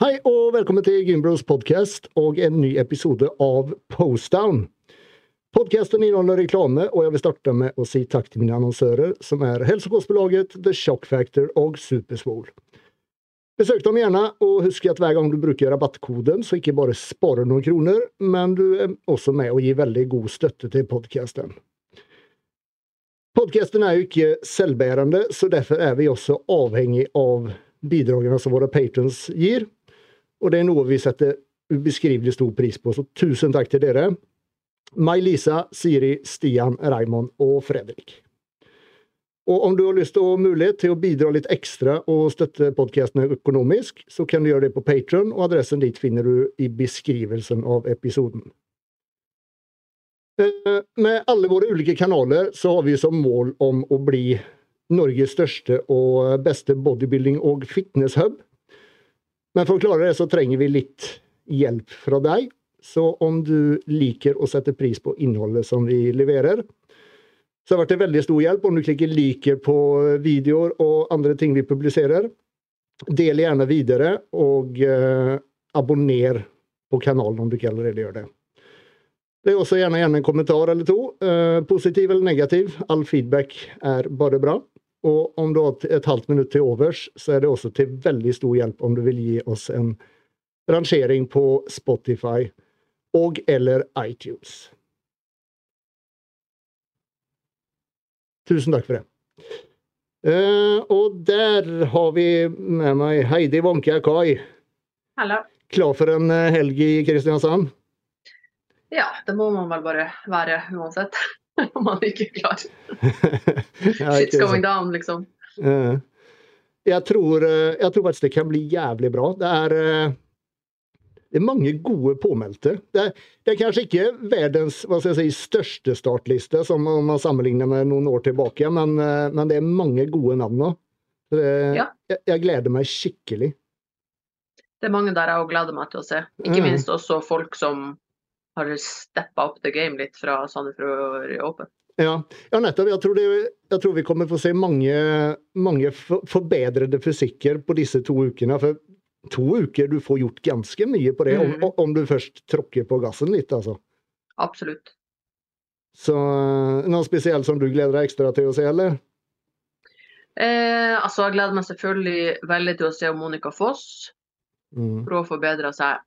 Hei og velkommen til Gymbros podcast og en ny episode av Postdown. Podcasten inneholder reklame, og jeg vil starte med å si takk til mine annonsører, som er Hälsokostbolaget, The Shock Factor og Supersvol. Besøk dem gjerne, og husk at hver gang du bruker rabattkoden, så ikke bare sparer noen kroner, men du er også med og gir veldig god støtte til podcasten. Podcasten er jo ikke selvbærende, så derfor er vi også avhengig av bidragene som våre patrons gir. Og det er noe vi setter ubeskrivelig stor pris på, så tusen takk til dere. May-Lisa, Siri, Stian, Raymond og Fredrik. Og om du har lyst å mulighet til å bidra litt ekstra og støtte podkastene økonomisk, så kan du gjøre det på Patron, og adressen dit finner du i beskrivelsen av episoden. Eh, med alle våre ulike kanaler så har vi som mål om å bli Norges største og beste bodybuilding- og fitnesshub. Men for å klare det så trenger vi litt hjelp fra deg. Så om du liker å sette pris på innholdet som vi leverer, så har det vært en veldig stor hjelp om du klikker 'liker' på videoer og andre ting vi publiserer. Del gjerne videre, og eh, abonner på kanalen om du ikke allerede gjør det. Det er også gjerne, gjerne en kommentar eller to. Eh, positiv eller negativ. All feedback er bare bra. Og om du har et halvt minutt til overs, så er det også til veldig stor hjelp om du vil gi oss en rangering på Spotify og eller iTunes. Tusen takk for det. Uh, og der har vi med meg Heidi Wonke Kai. Hallo. Klar for en eh, helg i Kristiansand? Ja, det må man vel bare være uansett. om man ikke er klar. Shit's going down, liksom. Jeg, tror, uh, jeg tror faktisk det kan bli jævlig bra. Det er, uh, det er mange gode påmeldte. Det er, det er kanskje ikke verdens si, største startliste, som om man sammenligner med noen år tilbake, men, men det er mange gode navn nå. Ja. Jeg, jeg, gleder meg skikkelig. Det er mange der jeg òg gleder meg til å se. Ikke minst også folk som har steppa opp the game litt fra Sandefjord Open. Ja, ja nettopp. Jeg tror, det, jeg tror, vi kommer til å se mange, mange forbedrede fysikker på disse to ukene. For to uker, du får gjort ganske mye på det, mm. om, om, du først tråkker på gassen litt, altså. Absolutt. Så noe spesielt som du gleder deg ekstra til å se, eller? Eh, altså, jeg gleder meg selvfølgelig veldig til å se Monica Foss. Mm. For å forbedre seg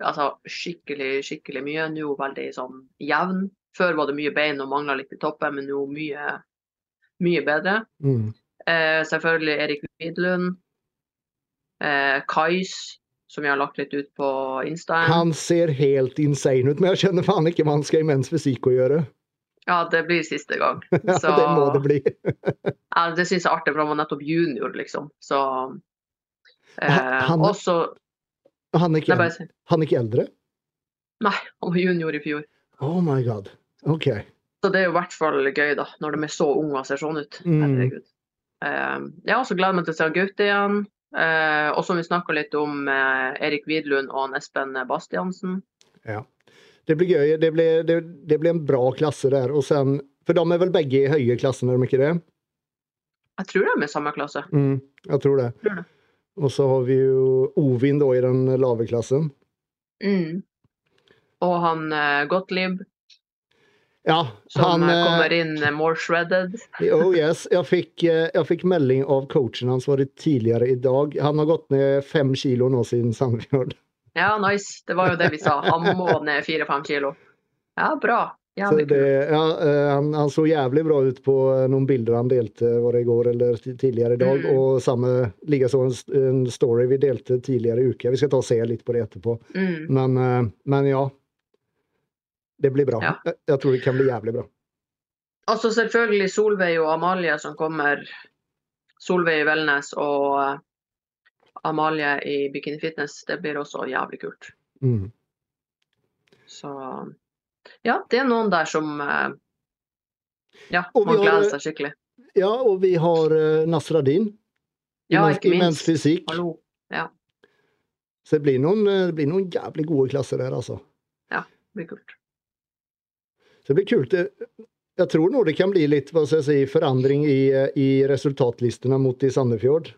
altså, skikkelig, skikkelig mye. Nå veldig sånn jevn. Før var det mye bein og mangla litt i toppen, men nå mye, mye bedre. Mm. Eh, selvfølgelig Erik Widlund. Eh, Kais, som jeg har lagt litt ut på Insta. Han ser helt insane ut, men jeg skjønner faen ikke hva han skal i mens fysikk å gjøre. Ja, det blir siste gang. Så, det må det bli. ja, det syns jeg er artig, for han var nettopp junior, liksom. Så eh, han, også han er, ikke, Nei, han ikke eldre? Nei, han var junior i fjor. Oh my god. OK. Så det er jo i hvert fall gøy, da, når de er så unge og ser sånn ut. Mm. Herregud. Uh, ja, så gleder jeg meg til å se Gaute igjen. Uh, og som vi snakka litt om uh, Erik Widlund og Espen Bastiansen. Ja. Det blir gøy. Det blir, det, det blir, en bra klasse der. Og sen, for de er vel begge i høye klassen, er de ikke det? Jeg tror de er i samme klasse. Mm, jeg tror det. Jeg tror det. Og så har vi jo Ovin da i den lave klassen. Mm. Og han uh, Gottlieb. Ja, som han uh, kommer inn more shredded. oh yes. Jeg fikk, jeg fikk, melding av coachen hans var det tidligere i dag. Han har gått ned fem kilo nå siden Sandefjord. Ja, nice. Det var jo det vi sa. Han må ned fire-fem kilo. Ja, bra. Det, ja, eh, han, han, så jævlig bra ut på eh, noen bilder han delte var det i går eller tidligere i dag. Mm. Og samme likeså en, en story vi delte tidligere i uka. Vi skal ta og se litt på det etterpå. Mm. Men, eh, men, ja. Det blir bra. Ja. Jeg, jeg, tror det kan bli jævlig bra. Altså selvfølgelig Solveig og Amalie som kommer. Solveig i Velnes og Amalie i Bikini Fitness. Det blir også jævlig kult. Mm. Så ja, det er noen der som eh, ja, man gleder seg skikkelig. Ja, og vi har uh, Nasradin. Ja, ikke minst. Fysikk. Hallo. Ja. Så det blir, noen, eh, det blir noen jævlig gode klasser der, altså. Ja, det blir kult. Så det blir kult. Jeg tror nå det kan bli litt hva skal jeg si, forandring i, i resultatlistene mot i Sandefjord.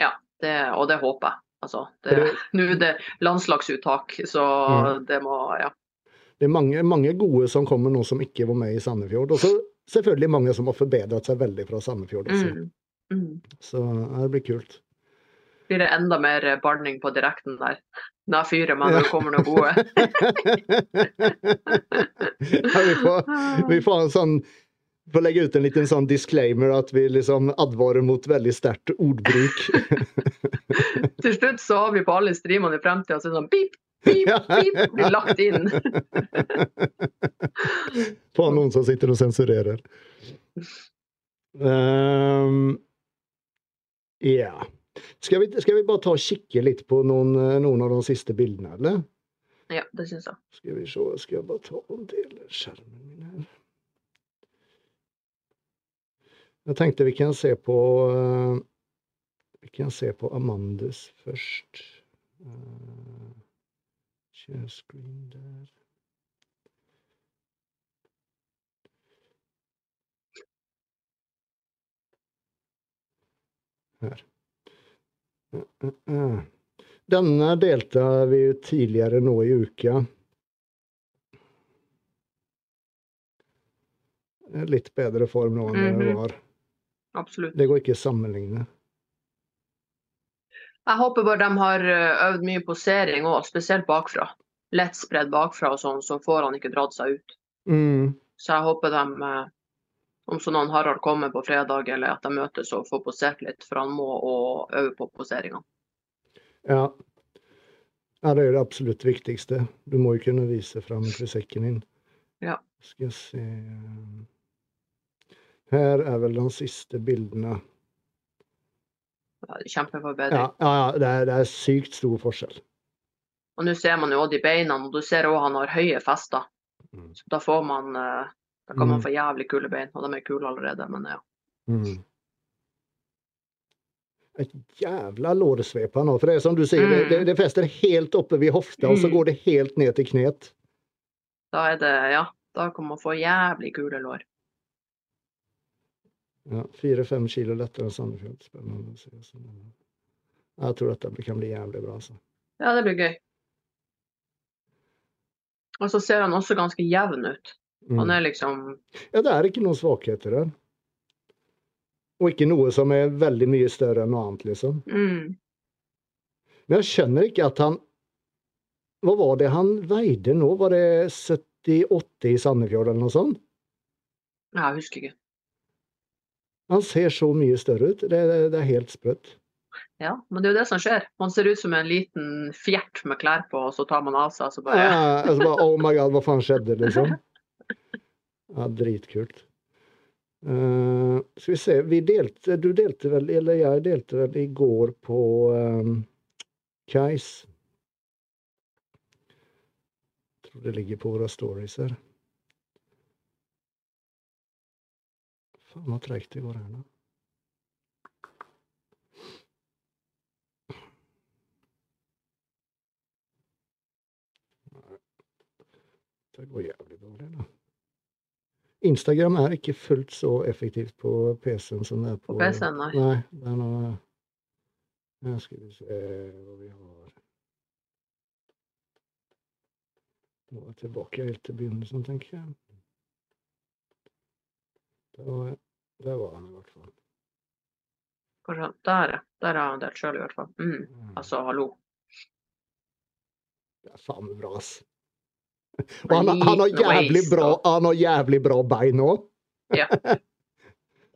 Ja, det, og det håper jeg. Altså, nå er det landslagsuttak, så mm. det må Ja. Det er mange, mange, gode som kommer nå som ikke var med i Sandefjord. Og så selvfølgelig mange som har forbedret seg veldig fra Sandefjord også. Mm. Mm. Så det blir kult. Blir det enda mer barning på direkten der? Da fyrer man det kommer noen gode. ja, vi, får, vi får en sånn får legge ut en liten sånn disclaimer at vi liksom advarer mot veldig sterkt ordbruk. Til slutt så har vi på alle streamene i fremtida sånn pip, pip, pip blir lagt inn. Få noen som sitter og sensurerer. Um, ja. Skal vi, skal vi, bare ta og kikke litt på noen, noen av de siste bildene, eller? Ja, det syns jeg. Skal vi se, skal jeg bare ta og dele skjermen min her. Jeg tenkte vi kan se på uh, Vi kan se på Amandus først. Uh, share screen der. Her. Denne delte vi jo tidligere nå i uka. Litt bedre form nå enn det mhm. var. Absolutt. Det går ikke å sammenligne. Jeg håper bare de har eh, øvd mye posering òg, spesielt bakfra. Lett spredd bakfra og sånn, så får han ikke dratt seg ut. Mm. Så jeg håper de eh, om sånn han Harald kommer på fredag, eller at de møtes og får posert litt, for han må øve på poseringa. Ja. ja. det er det absolutt viktigste. Du må jo kunne vise fram sekken din. Ja. Skal jeg se Her er vel de siste bildene. Ja, Kjempeforbedring. Ja, ja, det, er, det er sykt stor forskjell. Og nå ser man jo de beina, og du ser òg han har høye fester. Mm. Så da får man uh, da kan man mm. få jævlig kule bein, og de er kule allerede, men ja. Mm. Et jævla lårsvep han har. For det er som du sier, mm. det, det, fester helt oppe ved hofta, og så mm. går det helt ned til knet. Da er det Ja, da kan man få jævlig kule lår. Ja, Fire-fem kilo lettere enn Sandefjord. Spennende å se. Jeg tror dette kan bli jævlig bra. Altså. Ja, det blir gøy. Og så ser han også ganske jevn ut. Han mm. er liksom Ja, det er ikke noen svakheter der. Og ikke noe som er veldig mye større enn noe annet, liksom. Mm. Men jeg skjønner ikke at han Hva var det han veide nå? Var det 70-80 i Sandefjord eller noe sånt? Ja, jeg husker ikke. Han ser så mye større ut. Det, det, det er helt sprøtt. Ja, men det er jo det som skjer. Man ser ut som en liten fjert med klær på, og så tar man av seg, og så bare ja, altså bare, Oh my god, hva faen skjedde, liksom? Ja, dritkult. Uh, skal vi se, vi delte, du delte vel, eller jeg delte vel i går på um, Kais. Jeg tror det ligger på våre stories her. Faen, så treigt det går her nå. Det går jævlig dårlig, da. Instagram er ikke fullt så effektivt på PC-en som det er på, på PC-en, nei. nei. Det er noe Her skal vi se hva vi har Nå er jeg tilbake helt til begynnelsen, tenker jeg. Der var, var han i hvert fall. Kanskje Der. Der har han delt sjøl, i hvert fall. Mm. Mm. Altså, hallo. Det er faen bra, ass. Og han, han, har jævlig bra, han har jævlig bra bein òg. Ja.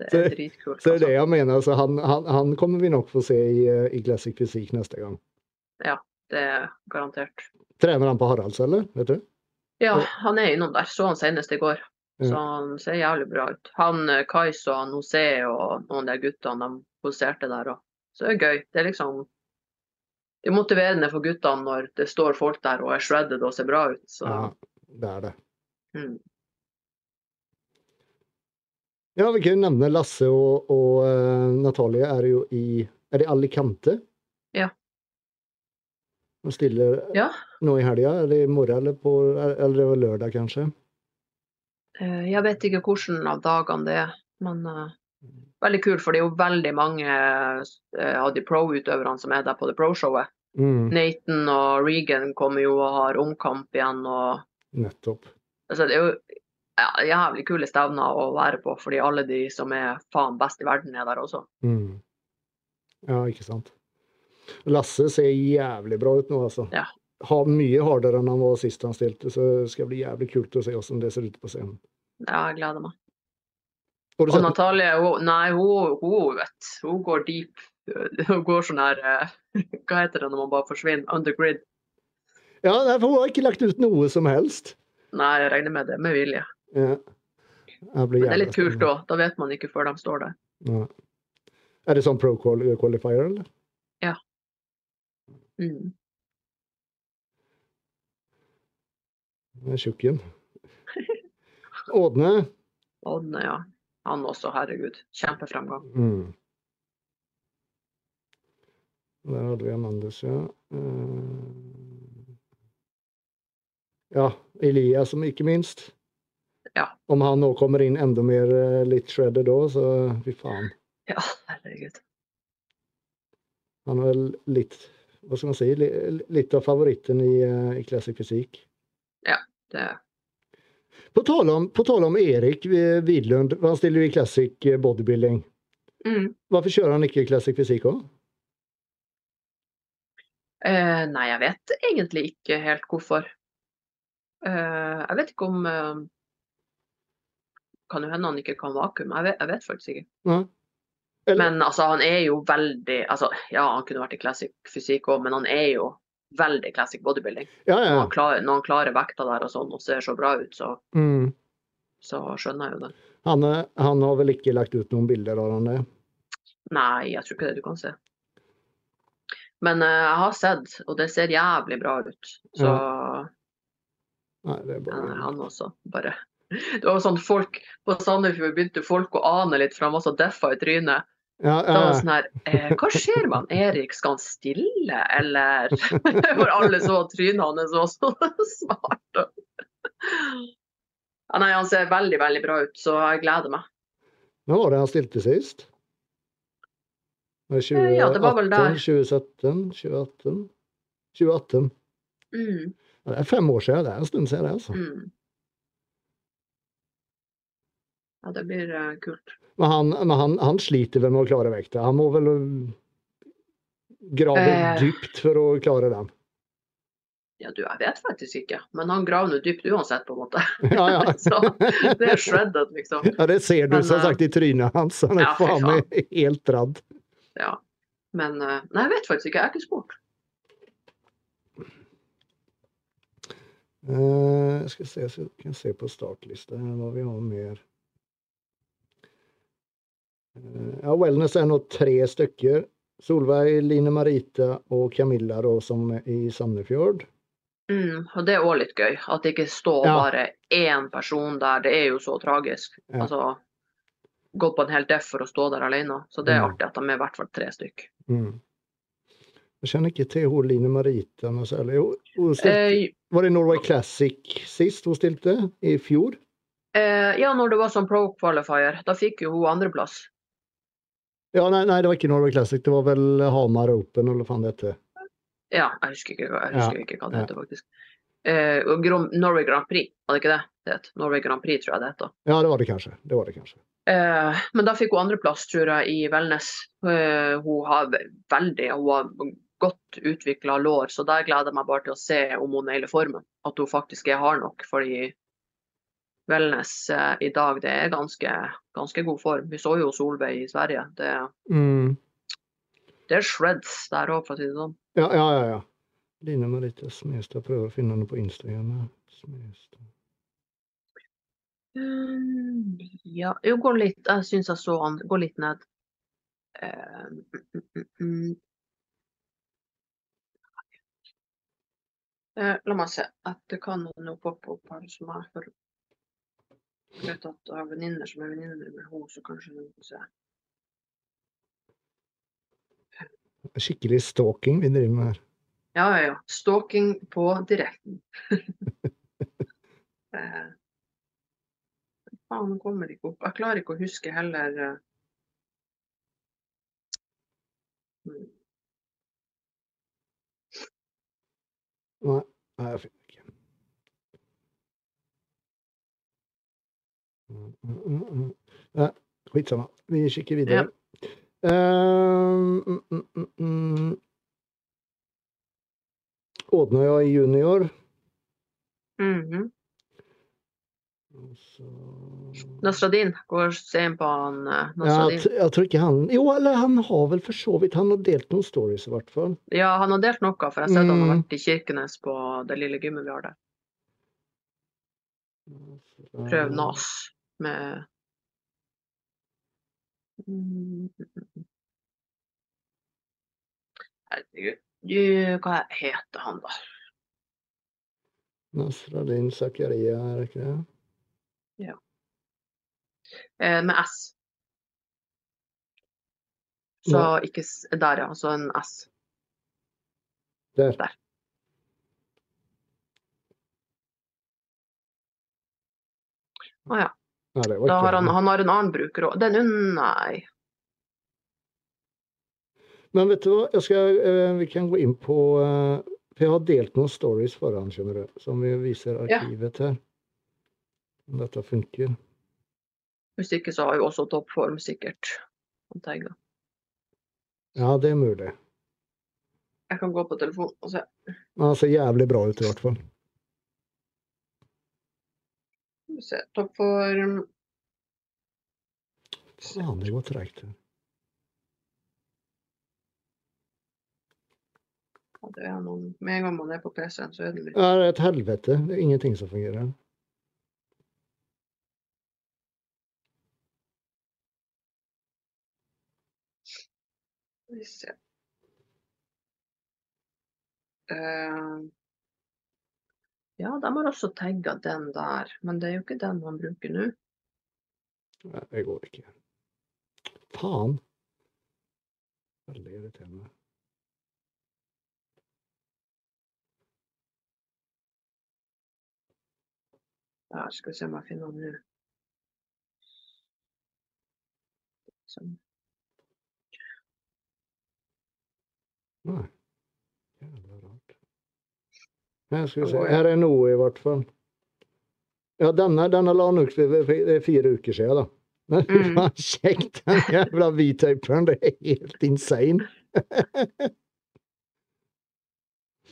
Det er dritkult. Så det er det jeg mener. Altså, han, han, han, kommer vi nok få se i, i Classic Fysikk neste gang. Ja, det er garantert. Trener han på Haralds, eller? Vet du? Ja, han er innom der. Så han senest i går. Så han ser jævlig bra ut. Han eh, Kais og Nosé og noen av de guttene, de poserte der òg. Så det er gøy. Det er liksom det er motiverende for guttene når det står folk der og er shredded og ser bra ut. Så. Ja, det er det. Mm. Ja, vi kan jo nevne Lasse og, og uh, Natalie er jo i Er det Alicante? Ja. De stiller ja. nå i helga, eller i morgen, eller, på, eller det var lørdag, kanskje? Uh, jeg vet ikke hvilken av dagene det er, men uh, veldig kult, for det er jo veldig mange eh, av de pro-utøverne som er der på det pro-showet. Mm, Nathan og Regan kommer jo og har omkamp igjen. og nettopp. altså, Det er jo ja, jævlig kule stevner å være på, fordi alle de som er faen best i verden, er der også. Mm. Ja, ikke sant. Lasse ser jævlig bra ut nå, altså. Ja. Har mye hardere enn han var sist han stilte, så det skal bli jævlig kult å se hvordan det ser ut på scenen. Ja, jeg gleder meg. Og Natalie, hun, nei, hun, hun vet Hun går deep. Hun går sånn her eh, Hva heter det når man bare forsvinner? Undergrid. Ja, nei, for hun har ikke lagt ut noe som helst. Nei, jeg regner med det. Med vilje. Ja. Men det er litt kult òg. Da vet man ikke før de står der. Ja. Er det sånn pro qualifier, eller? Mm. Det er Tjukken. Ådne. Ådne, ja. Han også, herregud. Kjempefremgang. Mm. Der hadde vi Amandus, ja. Eh, Ja, Elias som ikke minst. Ja. Om han nå kommer inn enda mer eh, litt shredded da, så fy faen. Ja, herregud. Han er litt, hva skal man si, litt av favoritten i, eh, i classic fysikk. Det, På tale om, på tale om Erik Widlund, han stiller i classic eh, bodybuilding. mm. Hvorfor kjører han ikke classic fysikk òg? eh, nei, jeg vet egentlig ikke helt hvorfor. Eh, jeg vet ikke om eh, Kan jo hende han ikke kan vakuum. Jeg vet, jeg vet faktisk ikke. Ja. Eller- Men altså, han er jo veldig altså, Ja, han kunne vært i classic fysikk òg, men han er jo veldig classic bodybuilding. Ja, Når han klarer, når han klarer vekta der og sånn og ser så bra ut, så, Mm. så skjønner jeg jo det. Han, er- han har vel ikke lagt ut noen bilder av han det? Nei, jeg tror ikke det du kan se. Men uh, jeg har sett, og det ser jævlig bra ut. Så Nei, det er bare... bare han også, bare Det var sånn folk På Sandefjord begynte folk å ane litt, for han var så deffa i trynet. Ja, Da var det sånn her eh, Hva skjer med Erik? Skal han stille, eller? For alle så trynet hans var så smart. Ja, nei, han ser veldig, veldig bra ut, så jeg gleder meg. Når var det han stilte sist? Var det 2018, ja, det var vel der. 2017? 2018? 2018. Mm, Ja, det er fem år siden. Det er en stund siden, det, altså. mm. Ja, det blir eh, kult. Men, han, men han, han sliter vel med å klare vekta. Han må vel øh, grave Eh. dypt for å klare den. Ja, du, jeg vet faktisk ikke, men han graver nå dypt uansett, på en måte. Ja, ja. Så det er shredded, liksom. Ja, det ser du Men, som eh, sagt i trynet hans. Han er ja, faen meg helt dradd. Ja. Men eh, Nei, jeg vet faktisk ikke. Jeg har ikke spurt. Uh, jeg skal se, så jeg se på startlista hva vi har mer. Ja, Wellness er nå tre stykker. Solveig, Line Marita og Camilla da, som er i Sandefjord. Mm, og det er òg litt gøy. At det ikke står Ja. bare én person der. Det er jo så tragisk. Ja. Altså Gått på en hel deff for å stå der alene. Så det er Mm. artig at de er i hvert fall tre stykk. Mm. Jeg kjenner ikke til hun Line Marita noe særlig. Eh, var det Norway Classic sist hun stilte? I fjor? eh, ja, når det var som pro qualifier, da fikk jo hun andreplass. Ja, nei, nei, det var ikke Norway Classic. Det var vel Hamar Open, eller hva faen det heter. Ja, jeg husker ikke, jeg husker ikke hva det heter, faktisk. Eh, Norway Grand Prix, var det ikke det det het? Norway Grand Prix, tror jeg det heter. Ja, det var det kanskje. Det var det kanskje. Eh, men da fikk hun andreplass, tror jeg, i wellness. Eh, hun har veldig hun har godt utvikla lår, så der gleder jeg meg bare til å se om hun nailer formen. At hun faktisk er hard nok. Fordi wellness eh, i dag, det er ganske, ganske god form. Vi så jo Solveig i Sverige. Det, Mm. det er shreds der òg, for å si det sånn. Ja, ja, ja. ja. Line Marita Smestad prøver å finne henne på Instagram. Smestad. Mm, ja, jo, gå litt. Jeg syns jeg så han. Gå litt ned. Uh, mm, mm, mm. Uh, la meg se. At det kan nå poppe opp her som jeg for jeg tatt av venninner som er venninner med henne, så kanskje hun kan Skikkelig stalking vi driver med her. Ja, ja, ja. Stalking på direkten. Eh, faen, hun kommer ikke opp. Jeg klarer ikke å huske heller. Eh, nei, jeg finner ikke. Mm, litt mm, mm. Ja, skitsamma. Vi kikker videre. Um, mm, mm, mm, mm. Ådnøya junior. Mm -hmm. så Nasradin. Går sen på han Nasradin. Ja, jeg tror ikke han Jo, eller han har vel for så vidt Han har delt noen stories, i hvert fall. Ja, han har delt noe, for jeg har sett han har Mm. vært i Kirkenes på det lille gymmet vi har der. Prøv NAS med Mm. Herregud. Du, Hva heter han, da? Nasradin Zakaria, er det ikke det? Eh, med S. Så ikke Der, ja. Så en S. Der. Der. Å ja. Nei, det var Da ikke har han, han har en annen bruker òg. Den Nei. Men vet du hva, jeg skal, eh, vi kan gå inn på eh, For jeg har delt noen stories foran, skjønner du, som vi viser Ja. arkivet her. Om dette funker. Hvis ikke så har jo også toppform sikkert han. Ja, det er mulig. Jeg kan gå på telefon og se. Han ser jævlig bra ut, i hvert fall. Se. Toppform Faen, det går treigt. her. Ja, det er noen Med en gang man er på PC-en, så er det litt Ja, det er et helvete. Det er ingenting som fungerer. Skal vi se. Eh, ja, de har også tagga den der, men det er jo ikke den han bruker nå. Nei, det går ikke. Faen. Veldig irriterende. Der skal vi se om jeg finner den nå. Sånn. Nei. Her skal vi se. Her er noe, i hvert fall. Ja, denne, denne la han ut for fire uker siden, da. Men fy Mm. faen! Den jævla V-taperen, det er helt insane.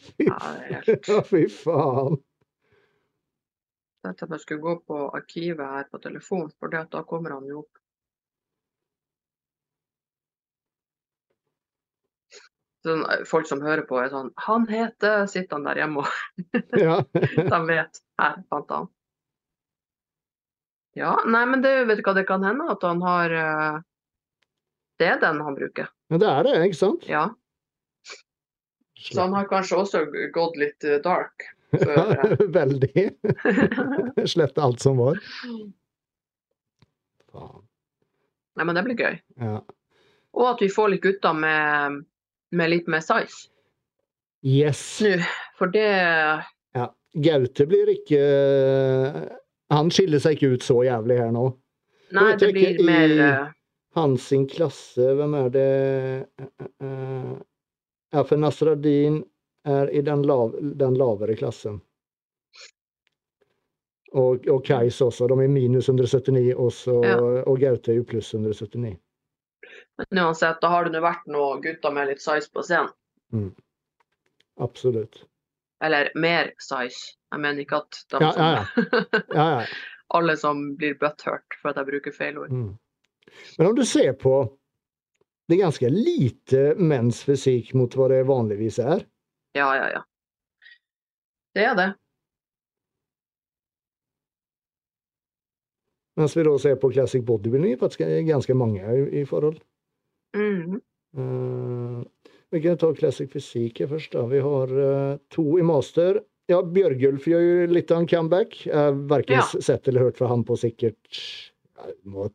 Fy, Ja, fy faen. tenkte at jeg skulle gå på arkivet her på telefon, for det at da kommer han jo opp. Sånn, folk som hører på, er sånn Han heter Sitter han der hjemme og Ja. de vet. Her fant han. Ja, nei, men det, vet du hva det kan hende? At han har uh, Det er den han bruker. Ja, det er det, ikke sant? Ja. Så han har kanskje også gått litt dark. Før, veldig. eh. Slette alt som var. Faen. Nei, men det blir gøy. Ja. Og at vi får litt gutter med, med litt mer size Yes. nå. For det Ja. Gaute blir ikke Han skiller seg ikke ut så jævlig her nå. Nei, det blir ikke mer i- eh, Hans sin klasse, hvem er det Eh, eh, Ja, for Nasradin er i den, lav, den lavere klassen. Og, og Kais også. De er minus 179, og, så, Ja. og Gaute er jo pluss 179. Men uansett, da har det nå vært noen gutter med litt size på scenen. Absolutt. Eller mer size. Jeg mener ikke at de Ja, som, ja, Ja, ja. alle som blir butthurt for at jeg bruker feil ord. Mm. Men om du ser på Det er ganske lite menns fysikk mot hva det vanligvis er. Ja, ja, ja. Det er det. Mens vi da ser på classic bodybuilding, faktisk ganske mange i forhold. Mhm. Eh, vi kan ta classic fysik først. da. Vi har eh, to i master. Ja, Bjørgulf gjør jo litt av en comeback. Jeg har verken Ja. sett eller hørt fra han på sikkert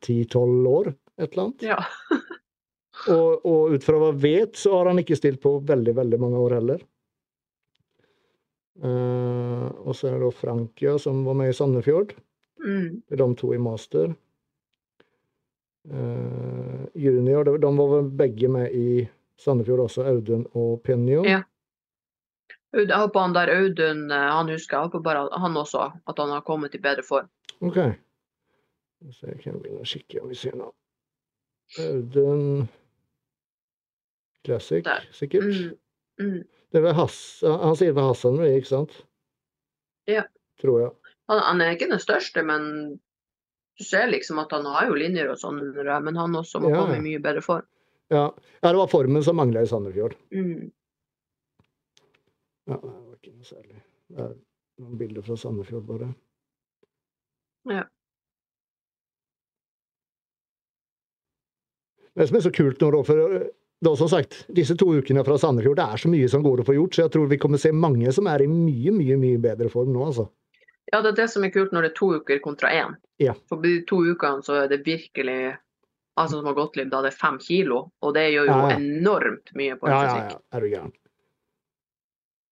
ti-tolv 10-12 år. Et eller annet. Ja. Og, og ut fra hva jeg vet, så har han ikke stilt på veldig, veldig mange år heller. Uh, og så er det da Frankia, som var med i Sandefjord. Mm. Det er de to i master. Eh, junior, de, var vel begge med i Sandefjord også, Audun og Penjo. Ja. Jeg håper han der Audun, eh, han husker jeg håper bare han også, at han har kommet i bedre form. OK. Så jeg kan begynne å kikke om vi ser noe. Audun Classic, Der. sikkert. Mm. Mm. Det Hassan, han sier vel Hassan, det, ikke sant? Ja. Tror jeg. Han, han er ikke den største, men du ser liksom at han har jo linjer og sånn under det, men han også må Ja, komme i mye bedre form. Ja. ja, det var formen som mangla i Sandefjord. Mm. Ja, det var ikke noe særlig. Det er noen bilder fra Sandefjord, bare. Ja. Det som er så kult nå, da, for det da som sagt, disse to ukene fra Sandefjord, det er så mye som går å få gjort, så jeg tror vi kommer se mange som er i mye, mye mye bedre form nå, altså. Ja, det er det som er kult når det er to uker kontra én. Ja. For de to ukene så er det virkelig Altså som har gått liv, da det er fem kilo, og det gjør jo Ja, ja. enormt mye på en Ja, ja, fysikk. ja. Er du gæren.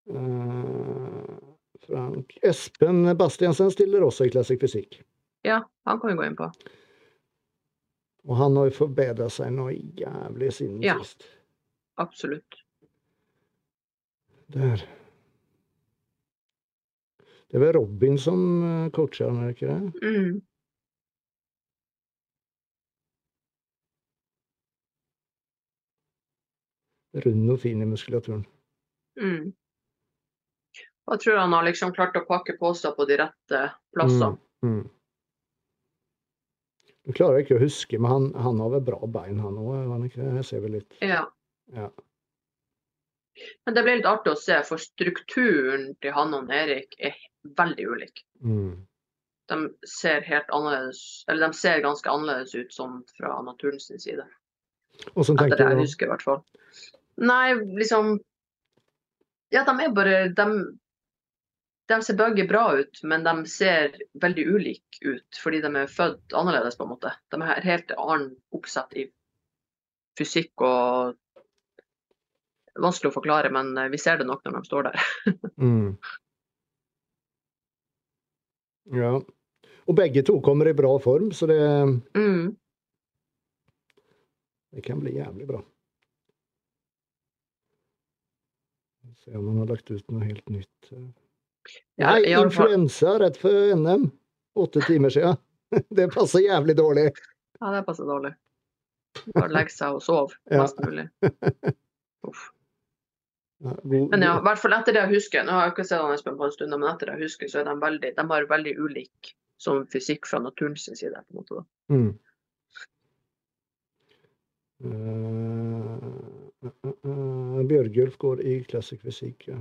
Uh, Frank Espen Bastiansen stiller også i Classic Fysikk. Ja, han kan vi gå inn på. Og han har jo forbedra seg noe jævlig siden Ja. sist. Absolutt. Der. Det var Robin som coacha coacher han, ikke det? Mm. Rund og fin i muskulaturen. Mm. Jeg tror han har liksom klart å pakke på seg på de rette plassene. Mm, mm. Nå klarer ikke å huske, men han, han har vel bra bein, han òg? Jeg ser vel litt Ja. Ja. Men det ble litt artig å se, for strukturen til han og Erik er veldig ulik. mm. De ser helt annerledes, eller de ser ganske annerledes ut sånn fra naturens side. Og så Etter det jeg jeg husker, i hvert fall. Nei, liksom Ja, de er bare De, de ser begge bra ut, men de ser veldig ulike ut fordi de er født annerledes, på en måte. De har helt annen oppsett i fysikk og Vanskelig å forklare, men eh, vi ser det nok når de står der. mm. Ja. Og begge to kommer i bra form, så det, Mm. det kan bli jævlig bra. Se om han har lagt ut noe helt nytt. Ja, Nei, influensa rett før NM. Åtte timer siden. Det passer jævlig dårlig. Ja, det passer dårlig. Bare legge seg og sove mest mulig. Uff. Men ja, i hvert fall etter det jeg husker, nå har jeg ikke sett han Espen på en stund, men etter det jeg husker, så er de veldig, de har veldig ulik sånn fysikk fra naturens side. på en måte da. Mm. Uh, uh, uh, Bjørgulf går i klassisk fysikk. Ja.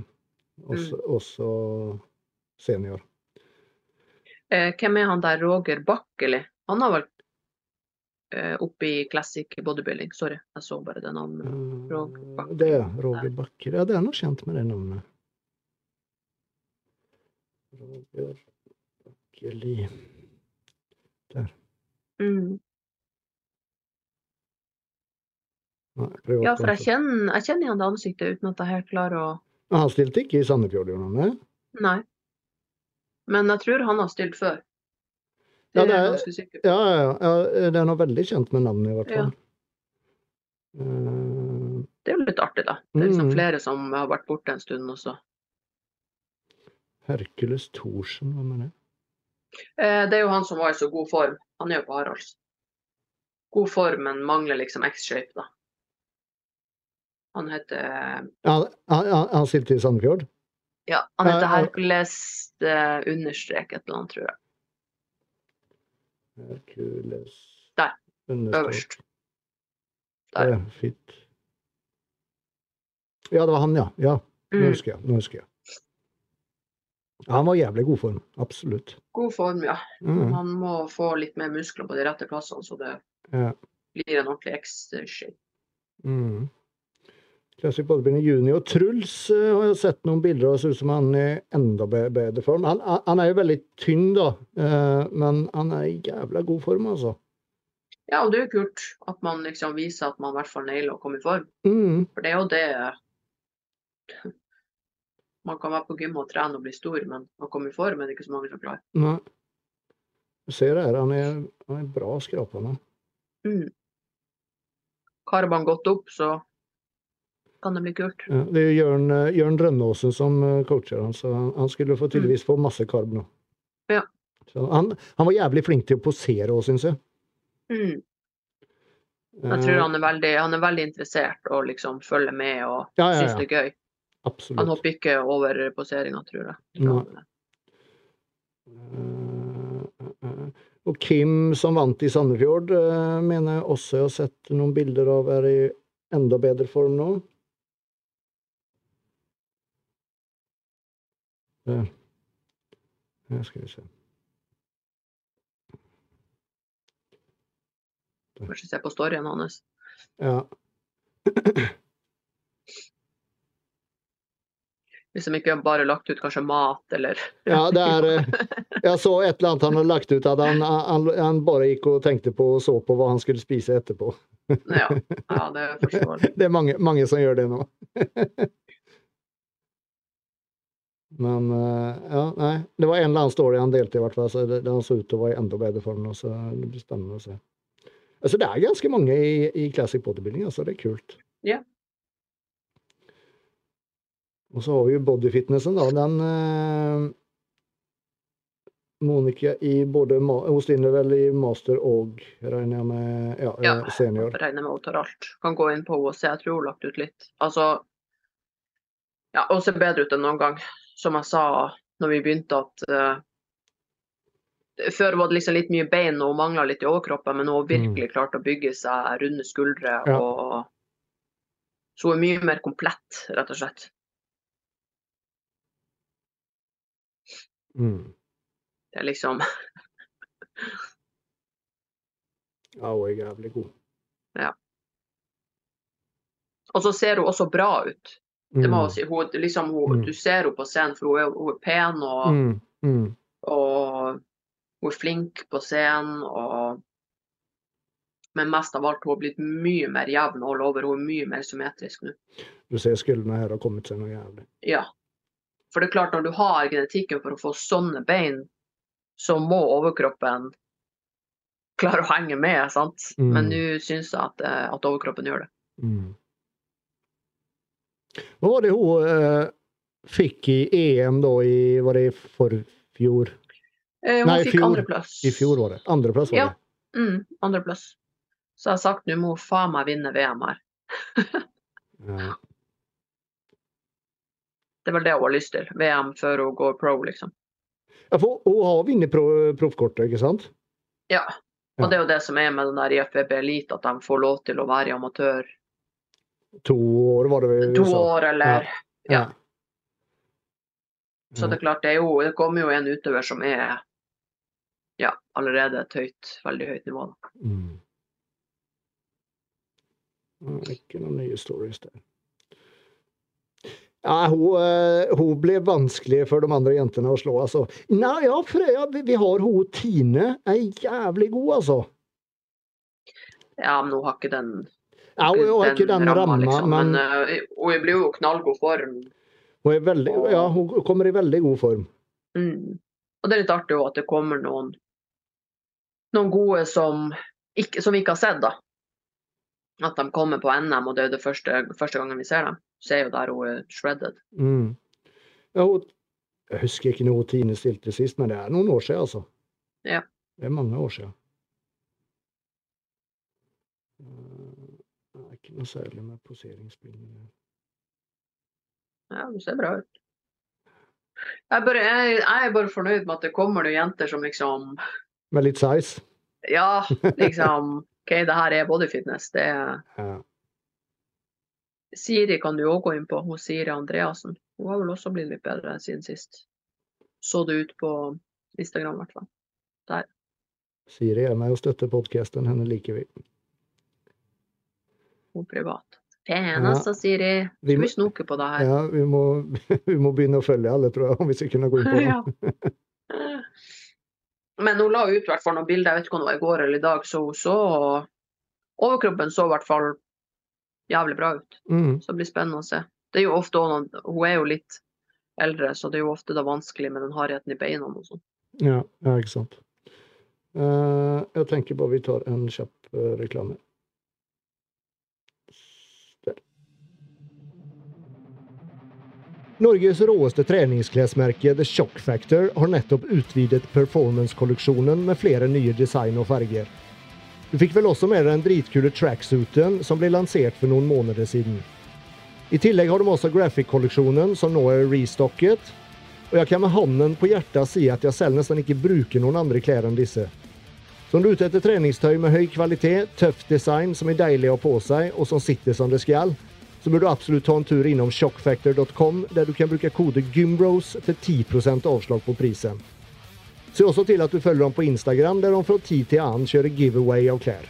Også, Mm. også senior. Eh, hvem er han der, Roger Bakkeli? Han har vel eh, oppe i classic bodybuilding, sorry, jeg så bare det navnet. Eh, Roger Bakker. Det er Roger Bakker. Ja, det er noe kjent med det navnet. Roger Bakkeli Der. Mm. Nei, Ja, for jeg kjenner, jeg kjenner igjen det ansiktet uten at jeg helt klarer å Han stilte ikke i Sandefjord, gjorde han det? Nei. Men jeg tror han har stilt før. Ja, Det er det er- ganske. Ja, ja, ja. Det er noe veldig kjent med navnet, i hvert Ja. fall. Eh, Det er jo litt artig, da. Det er liksom Mm. flere som har vært borte en stund også. Hercules Thorsen, hva mener du? Eh, Det er jo han som var i så god form. Han er jo på Haralds. God form, men mangler liksom X-shape, da. Han heter Ja, han, han, han i Sandefjord? Ja, han heter. Hercules understreket, understrek et eller annet, tror jeg. Hercules Der. Øverst. Der. Ja, fint. Ja, det var han, ja. Ja, nå Mm. husker jeg. Nå husker jeg. Han var i jævlig god form. Absolutt. God form, ja. Mm, Han må få litt mer muskler på de rette plassene, så det ja. blir en ordentlig X-shape. Mm. Classic Bodybuilding Junior. Truls uh, har jeg sett noen bilder av, det ser ut som han er i enda bedre form. Han, han han er jo veldig tynn, da, uh, men han er i jævla god form, altså. Ja, og det er jo kult at man liksom viser at man i hvert fall nailer å komme i form. Mm. For det er jo det Man kan være på gym og trene og bli stor, men å komme i form er det ikke så mange som klarer. Nei. Du ser det her, han er, han er bra skrapende. Mm. Karer man godt opp, så kan det bli kult. Ja, det er Jørn, eh, Jørn Rønnåsen som eh, coacher han, så han, han skulle få tydeligvis få masse karb nå. Ja. Så han, han var jævlig flink til å posere òg, syns jeg. Mm. Jeg tror han er veldig, han er veldig interessert og liksom følger med og Ja, ja, syns det er gøy. Han Absolutt. hopper ikke over poseringa, tror jeg. Nei. Eh, eh, eh. Og Kim som vant i Sandefjord, eh, mener jeg også jeg har sett noen bilder av er i enda bedre form nå. Her skal vi se. Kanskje se på storyen hans. Ja. Hvis de ikke bare lagt ut kanskje mat eller ja, det er eh, Jeg så et eller annet han har lagt ut, at han, han, han bare gikk og tenkte på og så på hva han skulle spise etterpå. Ja, ja det er jeg. Det er mange, mange som gjør det nå. Men eh, ja, nei. Det var en eller annen story han delte, i hvert fall. Så det, den så ut til å være i enda bedre form så det blir spennende å se. Altså, det er ganske mange i, i classic bodybuilding, altså. Det er kult. Ja. Og så har vi jo bodyfitnessen, da. Den eh, Monica i både Hun stiller vel i master og, regner jeg med, ja, Ja. eh, senior. Jeg regner med hun tar alt. Kan gå inn på henne og se. Jeg tror hun har lagt ut litt. Altså Ja, hun ser bedre ut enn noen gang. Som jeg sa når vi begynte, at uh, Før var det liksom litt mye bein og mangla litt i overkroppen, men hun har virkelig klart å bygge seg runde skuldre. Ja. og Så hun er mye mer komplett, rett og slett. Mm. Det er liksom Ja, hun er jævlig god. Og så ser hun også bra ut. Det må Mm. jeg si. Hun, liksom, hun, Mm. Du ser henne på scenen, for hun er, hun er pen og, Mm. Mm. og hun er flink på scenen. Og, men mest av alt, hun har blitt mye mer jevn all over. Hun er mye mer symmetrisk nå. Du ser skuldrene her har kommet seg noe jævlig. Ja. For det er klart, når du har genetikken for å få sånne bein, så må overkroppen klare å henge med, sant? Mm. Men nå syns jeg at, eh, at overkroppen gjør det. Mm. Hva var det hun eh, fikk i EM da i Var det för fjol? Eh, hon Nei, fikk andreplass. I fjor var det. Andreplass var Ja. det. Mm, andreplass. Så jeg har sagt nå må hun faen meg vinne VM her. Ja. Det er vel det hun har lyst til. VM før hun går pro, liksom. Ja, for hun har vunnet pro- proffkortet, ikke sant? Ja. Ja. Og det er jo det som er med den der IFBB Elite, at de får lov til å være i amatør To år var det vel? to år, eller Ja. Så det er klart, det, er jo, det kommer jo en utøver som er ja, allerede et høyt, veldig høyt nivå. Mm. Ja, Ikke noen nye stories der. Ja, hun, eh, hun ble vanskelig for de andre jentene å slå, altså. Nei, ja, Frøya, vi, vi har hun Tine. Er jævlig god, altså. Ja, men hun har ikke den, Ja, hun har ikke den ramma, liksom. men Men eh, hun blir jo i knallgod form. hun, veldig, ja, hun kommer i veldig god form. Mm. Og det er litt artig at det kommer noen, noen gode som, ikke, som vi ikke har sett, da. At de kommer på NM, og det er jo det første, første gangen vi ser dem. Så er jo der hun er shredded. Mm. Ja, hun, jeg husker ikke når Tine stilte sist, men det er noen år siden, altså. Ja. Det er mange år siden. Eh, Det er ikke noe særlig med poseringsbildene. Ja, det ser bra ut. Jeg, bare, jeg, jeg er bare fornøyd med at det kommer noen jenter som liksom Med litt size. Ja, liksom OK, det her er bodyfitness. Det er Ja. Siri kan du òg gå inn på. Hun Siri Andreassen. Hun har vel også blitt litt bedre siden sist. Så det ut på Instagram, i hvert fall. Siri er med og støtter podkasten. Henne liker vi. Hun privat. Pen, altså, Siri. Vi må- snoke på det her? Ja, vi må, vi må begynne å følge alle, tror jeg, om vi skal kunne gå inn på det. Ja. Men hun la ut hvert fall noen bilder, jeg vet ikke om det var i går eller i dag, så hun så Og Overkroppen så i hvert fall jævlig bra ut. Mm. Så det blir spennende å se. Det er jo ofte Hun er jo litt eldre, så det er jo ofte da vanskelig med den hardheten i beina og sånn. Ja, ja, ikke sant. Uh, jeg tenker bare vi tar en kjapp uh, reklame. Norges råeste treningsklesmerke The Shock Factor har nettopp utvidet performance-kolleksjonen med flere nye design og farger. Du fikk vel også med deg den dritkule tracksuiten som ble lansert for noen måneder siden. I tillegg har de også graphic-kolleksjonen, som nå er restocket. Og jeg kan med hånden på hjertet si at jeg selv nesten ikke bruker noen andre klær enn disse. Så om du er ute etter treningstøy med høy kvalitet, tøff design som er deilig å ha på seg, og som sitter som det skal, så bør du absolutt ta en tur innom shockfactor.com, der du kan bruke kode GYMBROS for 10% avslag på prisen. Se også til at du følger dem på Instagram, der de fra tid til annen kjører giveaway av klær.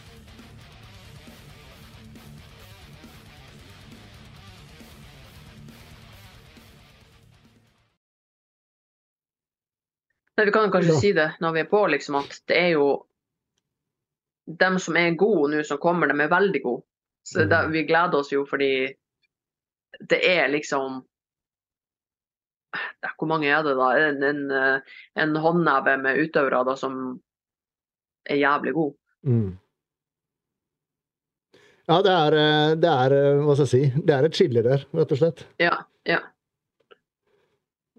Nei, Vi kan kanskje Ja. si det når vi er på, liksom, at det er jo dem som er gode nå, som kommer, de er veldig gode. Så da, vi gleder oss jo fordi det er liksom Hvor mange er det, da? En, en, eh, en håndneve med utøvere da, som er jævlig gode. Mm. Ja, det er, eh, det er eh, Hva skal jeg si? Det er et skille der, rett og slett. Ja. ja.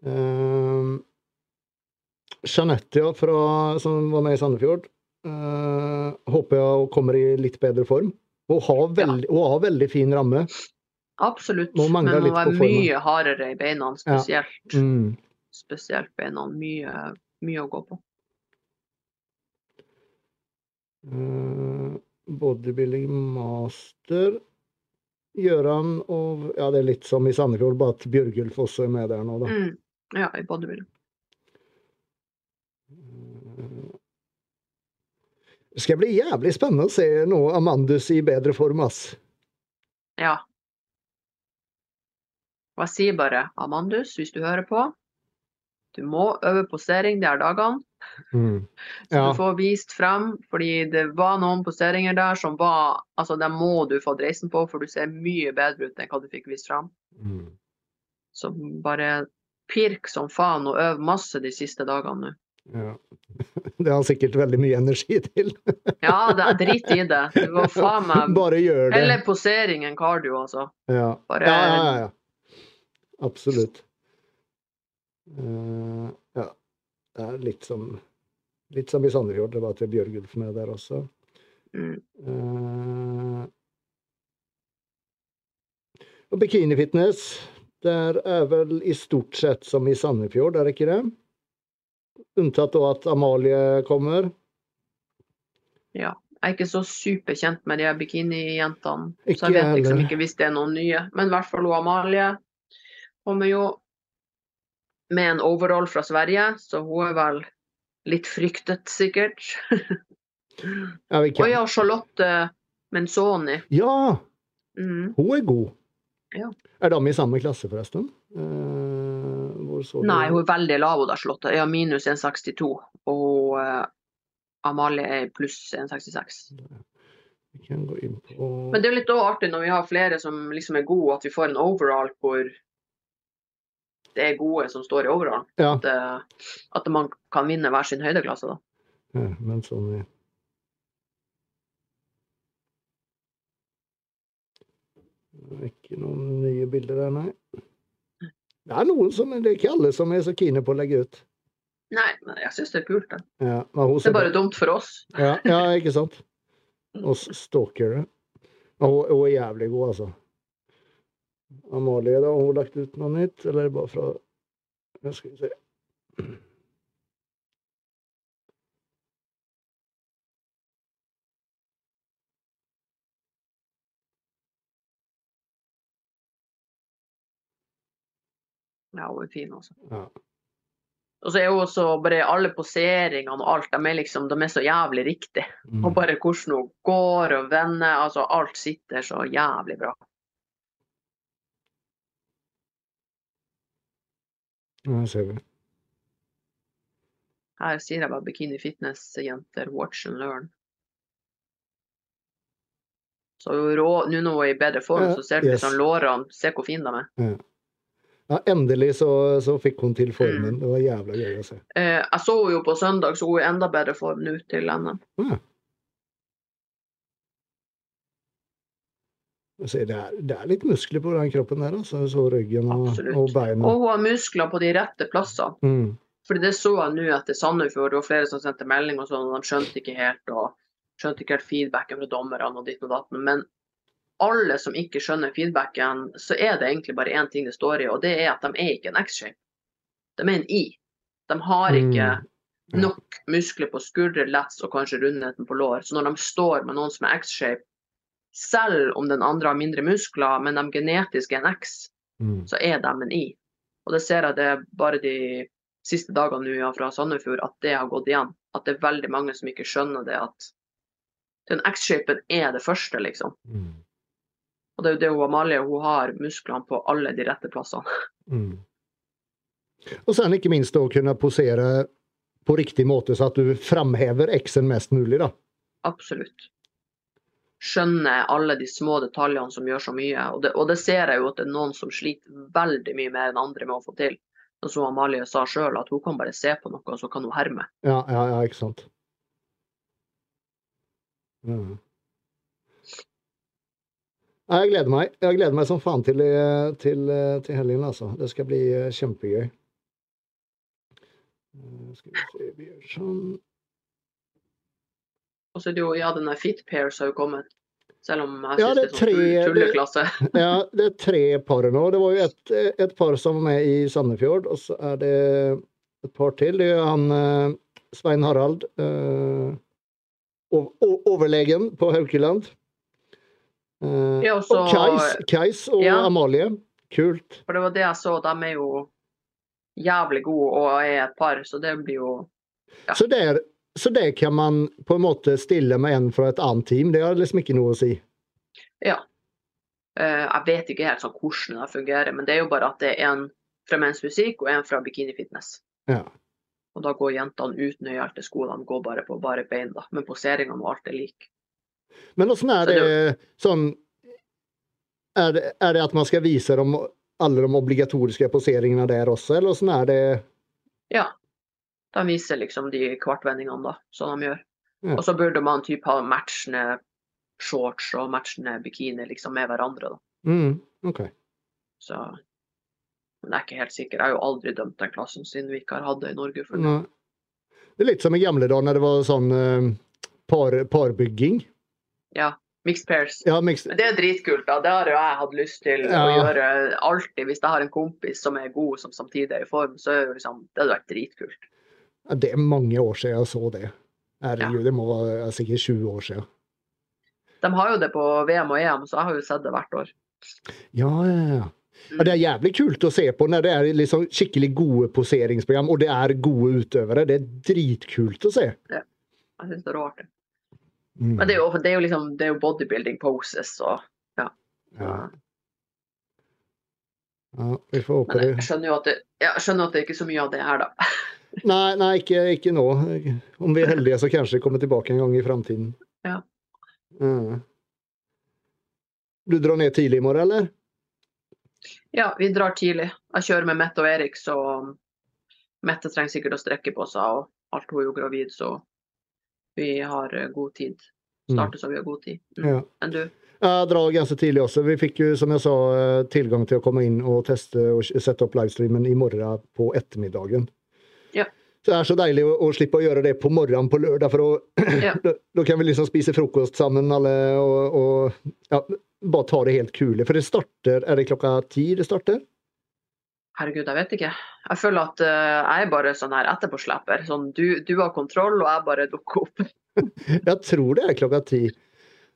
Uh, Jeanette, ja, fra, som var med i Sandefjord. uh, håper jeg hun kommer i litt bedre form. Hun har, veld, hun har veldig fin ramme. Absolutt. Men hun var mye hardere i beina, spesielt. Mm. Spesielt beina. Mye, mye å gå på. Eh, bodybuilding master. Gjøran og Ja, det er litt som i Sandefjord, bare at Bjørgulf også er med der nå, da. Mm. Ja, i bodybuilding. Det skal bli jævlig spennende å se nå Amandus i bedre form, ass. Ja. Og jeg sier bare, Amandus, hvis du hører på, du må øve posering de her dagene, Mm. så du får vist frem, fordi det var noen poseringer der som var, altså dem må du få dreisen på, for du ser mye bedre ut enn hva du fikk vist frem. Mm. Så bare pirk som faen og øv masse de siste dagene nå. Ja. Det har sikkert veldig mye energi til. Ja, det er drit i det. Du må faen meg Bare gjør det. Heller posering enn cardio, altså. Ja. Bare- ja, ja, ja, ja. Absolutt. Uh, ja. Det er litt som, litt som i Sandefjord. Det var til Bjørgulf med der også. Mm. Uh, og bikinifitness, der er vel i stort sett som i Sandefjord, er det ikke det? Unntatt da at Amalie kommer. Ja. Jeg er ikke så superkjent med de bikinijentene, så jeg vet liksom heller. ikke hvis det er noen nye. Men i hvert fall hun Amalie kommer jo med en overall fra Sverige, så hun er vel litt fryktet, sikkert. Ja, vi Og ja, Charlotte Menzoni. ja, Mm. hun er god. Ja. Er de i samme klasse, forresten? Hvor så Nei, hun er veldig lav, hun da, Jeg har minus 1,62. Og uh, Amalie er pluss 1,66. Vi kan gå inn på Men det er litt artig når vi har flere som liksom er gode, at vi får en overall hvor det er gode som står i overall. Ja, At, eh, at man kan vinne hver sin høydeklasse, da. ja, men sånn. Det er Ikke noen nye bilder der, nei. Det er noen som Det er ikke alle som er så kine på å legge ut. Nei, men jeg syns det er kult, det. Ja, Det er bare dumt for oss. Ja, ja, ikke sant? Oss stalkere. Hun, er jævlig god, altså. Amalie, da, har hun lagt ut noe nytt, eller er bare fra skal vi se. Ja, hun er fin, altså. Ja. Og så er hun også bare alle poseringene og alt, de er liksom, de er så jævlig riktig. Mm. Og bare hvordan hun går og vender, altså alt sitter så jævlig bra. Ja, ser vi. Her sier jeg bare bikini fitness-jenter, watch and learn. Så nå når hun er i bedre form, så ser du yes. sånn lårene, se hvor fine de er. Ja, endelig så, så fikk hun til formen. Mm. Det var jævla gøy å se. Eh, jeg så henne jo på søndag, så hun er i enda bedre form nå til NM. Ja. Det er, det er, litt muskler på den kroppen der, altså. Så ryggen og, og beina. Og hun har muskler på de rette plassene. Mm. Fordi det så jeg nå etter Sandefjord, det var flere som sendte melding og sånn, og de skjønte ikke helt og skjønte ikke helt feedbacken fra dommerne og ditt og datt. Men alle som ikke skjønner feedbacken, så er det egentlig bare én ting det står i, og det er at de er ikke en X-shape. De er en I. De har ikke mm. nok muskler på skuldre, lats og kanskje rundheten på lår. Så når de står med noen som er X-shape, selv om den andre har mindre muskler, men de genetisk er en X, mm. så er de en I. Og det ser jeg det bare de siste dagene nå fra Sandefjord, at det har gått igjen. At det er veldig mange som ikke skjønner det, at den X-shapen er det første, liksom. Mm. Og det er jo det hun Amalie hun har musklene på alle de rette plassene. Mm. Og sen ikke minst å kunne posere på riktig måte, så at du framhever X-en mest mulig, da. Absolutt skjønner alle de små detaljene som gjør så mye. Og det, og det, ser jeg jo at det er noen som sliter veldig mye mer enn andre med å få til. Og som Amalie sa sjøl, at hun kan bare se på noe, og så kan hun herme. Ja, ja, ja ikke sant. Mm. Jeg gleder meg. Jeg gleder meg som faen til, til, til helgen, altså. Det skal bli eh, kjempegøy. Eh, skal vi se, vi gjør sånn. Og så er det jo, ja, denne Fit Pairs har jo kommet. Selv om jeg ja, syns det er, det sånn tulleklasse. ja, det er tre par nå. Det var jo et, et, par som var med i Sandefjord, og så er det et par til. Det er han eh, Svein Harald, øh, overlegen på Haukeland. Uh, ja, også, og Kais, Kais og ja. Amalie. Kult. For det var det jeg så. De er jo jævlig gode og er et par, så det blir jo ja. Så det er så det kan man på en måte stille med en fra et annet team? Det har liksom ikke noe å si? Ja. Uh, jeg vet ikke helt sånn hvordan det fungerer, men det er jo bare at det er en fra Men's Musikk og en fra Bikini Fitness. Ja. Og da går jentene uten nøyhælte sko, de går bare på bare bein, da. Men poseringene og alt er like. Men åssen er det, sånn er det, er det, at man skal vise dem alle de obligatoriske poseringene der også, eller åssen er det? Ja, de viser liksom de kvartvendingene da, som de gjør. Ja. Og så burde man typ ha matchende shorts og matchende bikini liksom med hverandre. da. Mm, ok. Så Men jeg er ikke helt sikker. Jeg har jo aldri dømt den klassen siden vi ikke har hatt det i Norge. før. Det er litt som i gamle dager når det var sånn uh, par, parbygging. Ja. Mixed pairs. Ja, mixed... Det er dritkult. da. Det har jo jeg hatt lyst til ja. å gjøre alltid. Hvis jeg har en kompis som er god, som samtidig er i form, så er det, liksom, det hadde vært dritkult. Det er mange år siden jeg så det. Herregud, ja. det må være sikkert 20 år siden. De har jo det på VM og EM, så jeg har jo sett det hvert år. Ja, ja, ja. Ja, det er jævlig kult å se på når det er liksom skikkelig gode poseringsprogram, og det er gode utøvere. Det er dritkult å se. Ja, jeg syns det er rart. Mm. Men det er, jo, det er jo, liksom det er jo bodybuilding poses og ja. ja. ja vi får håpe det. Jeg skjønner jo at det, jeg skjønner at det er ikke så mye av det her, da. Nei, nei ikke, ikke, nå. Om vi er heldige, så kanskje vi kommer tilbake en gang i framtiden. Ja. ja. Du drar ned tidlig i morgen, eller? Ja, vi drar tidlig. Jeg kjører med Mette og Erik, så Mette trenger sikkert å strekke på seg, og alt hun er jo gravid, så vi har eh, god tid. Mm. Starte så vi har god tid. Mm. Ja. Enn du? Jeg drar ganske tidlig også. Vi fikk jo, som jeg sa, eh, tilgang til å komme inn og teste og sette opp livestreamen i morgen på ettermiddagen. Ja. Så det er så deilig å, å, slippe å gjøre det på morgenen på lørdag, for å, ja. da, da, kan vi liksom spise frokost sammen alle og, og ja, bare ta det helt kule. For det starter Er det klokka ti det starter? Herregud, jeg vet ikke. Jeg føler at uh, jeg er bare sånn her etterpåsleper. Sånn, du, du, har kontroll, og jeg bare dukker opp. jeg tror det er klokka ti.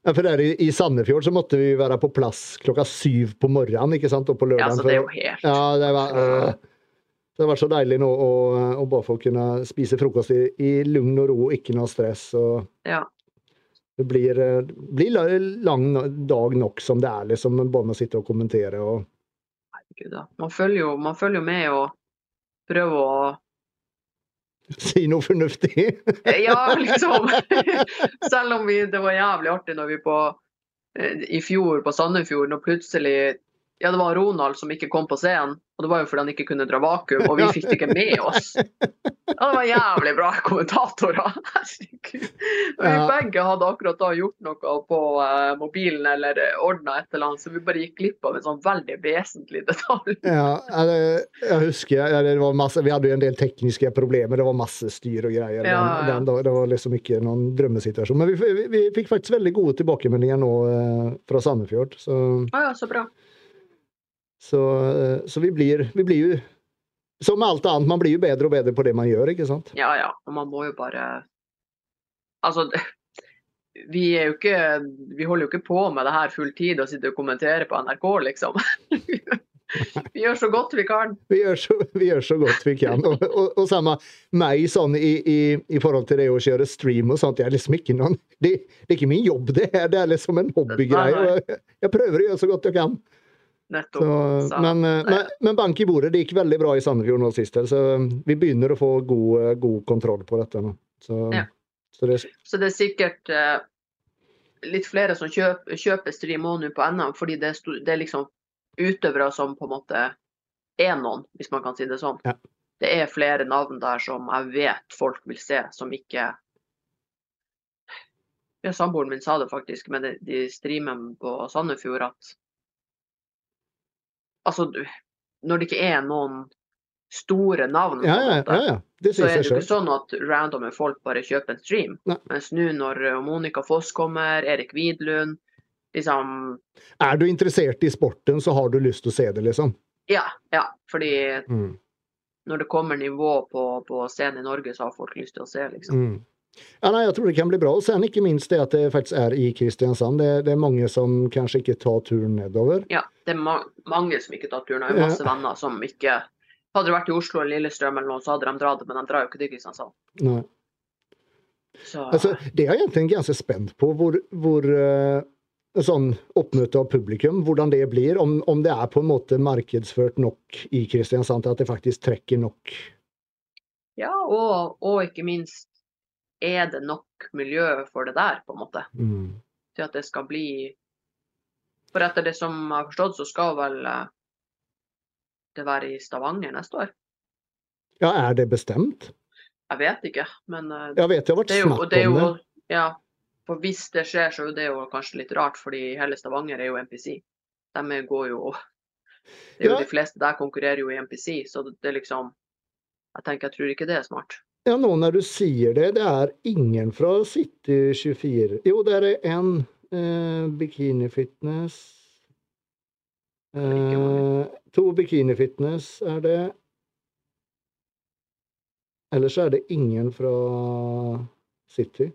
For der i, I Sandefjord så måtte vi være på plass klokka syv på morgenen. ikke sant? Og på lørdagen. Ja, så det er jo helt... Ja, det var... øh. det har vært så deilig nå å, å bare få kunne spise frokost i, i lugn og ro, ikke noe stress. Og ja. Det blir, blir lang dag nok som det er, liksom, bare med å sitte og kommentere. Og... Da. Man følger, jo, man følger med og prøver å Si noe fornuftig? ja, liksom. Selv om vi, det var jævlig artig når vi på, eh, i fjor på Sandefjord, når plutselig ja, det var Ronald som ikke kom på scenen. Og det var jo fordi han ikke kunne dra vakuum, og vi fikk det ikke med oss. Ja, det var jævlig bra kommentatorer. Herregud. Vi begge hadde akkurat da gjort noe på eh, mobilen eller ordna et eller annet, så vi bare gikk glipp av en sånn veldig vesentlig detalj. Ja, jeg husker det var masse, Vi hadde jo en del tekniske problemer. Det var masse styr og greier. Ja. Den, den, det var liksom ikke noen drømmesituasjon. Men vi, vi, vi fikk faktisk veldig gode tilbakemeldinger nå eh, fra Sandefjord. Så, ja, så bra. Så, eh, så vi, blir, vi blir jo Som med alt annet, man blir jo bedre og bedre på det man gjør, ikke sant? Ja ja, og man må jo bare Altså, vi er jo ikke Vi holder jo ikke på med det her full tid og sitter og kommenterer på NRK, liksom. Vi gjør så godt vi kan. Vi gjør så, vi gjør så godt vi kan. Og, og, og samme meg sånn i, i, i forhold til det å kjøre stream og sånt. Det er liksom ikke noen Det, det er ikke min jobb, det her. Det er liksom en hobbygreie. Jeg, jeg prøver å gjøre så godt jeg kan. Nettopp. Så, men, eh, men, men bank i bordet. Det gikk veldig bra i Sandefjord nå sist. Så vi begynner å få god, eh, god kontroll på dette nå. Så, Ja. så det, Så det er sikkert uh, litt flere som kjøper, kjøper stream også nå på NM, fordi det det er liksom utøvere som på en måte er noen, hvis man kan si det sånn. Ja. Det er flere navn der som jeg vet folk vil se, som ikke ja, Samboeren min sa det faktisk men de, de streamene på Sandefjord, at altså, når det ikke er noen store navn, ja, ja, ja, ja. Det så er det jo ikke sånn at randomme folk bare kjøper en stream. Nei. Mens nå når eh, Monica Foss kommer, Erik Widlund liksom Er du interessert i sporten, så har du lyst til å se det, liksom. Ja, ja. Fordi Mm. når det kommer nivå på, på scenen i Norge, så har folk lyst til å se, liksom. Mm. Ja, nei, jeg tror det kan bli bra. Og sen ikke minst det at det faktisk er i Kristiansand. Det, det er mange som kanskje ikke tar turen nedover. Ja, det er ma mange som ikke tar turen. Jeg har masse venner som ikke Hadde det vært i Oslo eller Lillestrøm eller noe, så hadde de dratt, men de drar jo ikke til Kristiansand. Nei. Så Altså, det er jeg egentlig ganske spent på, hvor, hvor uh, sånn oppmøte av publikum, hvordan det blir. Om, om det er på en måte markedsført nok i Kristiansand til at det faktisk trekker nok. ja, og, og ikke minst er det nok miljø for det der, på en måte. Mm. til at det skal bli For etter det som jeg har forstått, så skal vel eh, det være i Stavanger neste år. Ja, er det bestemt? Jeg vet ikke, men eh, Jeg vet det har vært det jo, snakk det om jo det. Ja. For hvis det skjer, så er det jo kanskje litt rart, fordi hele Stavanger er jo NPC. De går jo det er jo Ja. De fleste der konkurrerer jo i NPC, så det er liksom Jeg tenker, jeg tror ikke det er smart. Ja, nå når du sier det, det er ingen fra City 24. Jo, det er en eh, Bikini Fitness. Eh, to Bikini Fitness er det. Ellers er det ingen fra City.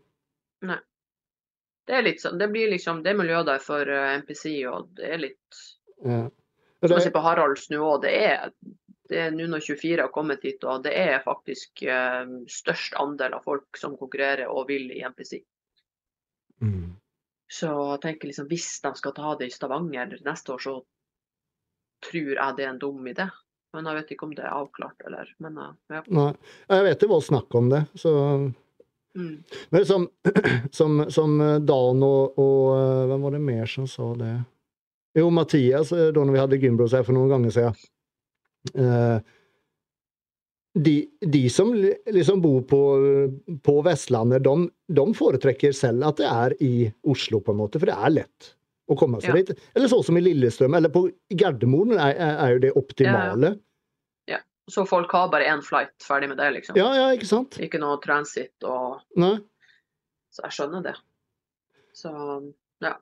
Det er litt sånn, det blir liksom Det er miljø der for eh, NPC, og det er litt Ja. Som å sier på Haralds nå òg, det er det er nå når 24 har kommet hit, og det er faktisk eh, størst andel av folk som konkurrerer og vil i MPC. mm. Så jeg tenker liksom, hvis de skal ta det i Stavanger neste år, så tror jeg det er en dum idé. Men jeg vet ikke om det er avklart, eller Men eh, ja. Nei, jeg vet det var snakk om det. Så Mm. Men som, som, som Dan og, og eh, Hvem var det mer som sa det? Jo, Mathias, eh, da når vi hadde Gymbros her for noen ganger siden. Eh, de, de som liksom bor på, på Vestlandet, de, de foretrekker selv at det er i Oslo, på en måte, for det er lett å komme seg Ja. dit. Eller sånn som i Lillestrøm, eller på Gardermoen er, er, jo det optimale. Så folk har bare én flight, ferdig med det, liksom. Ja, ja, ikke sant? Ikke noe transit og Nei. Så jeg skjønner det. Så ja.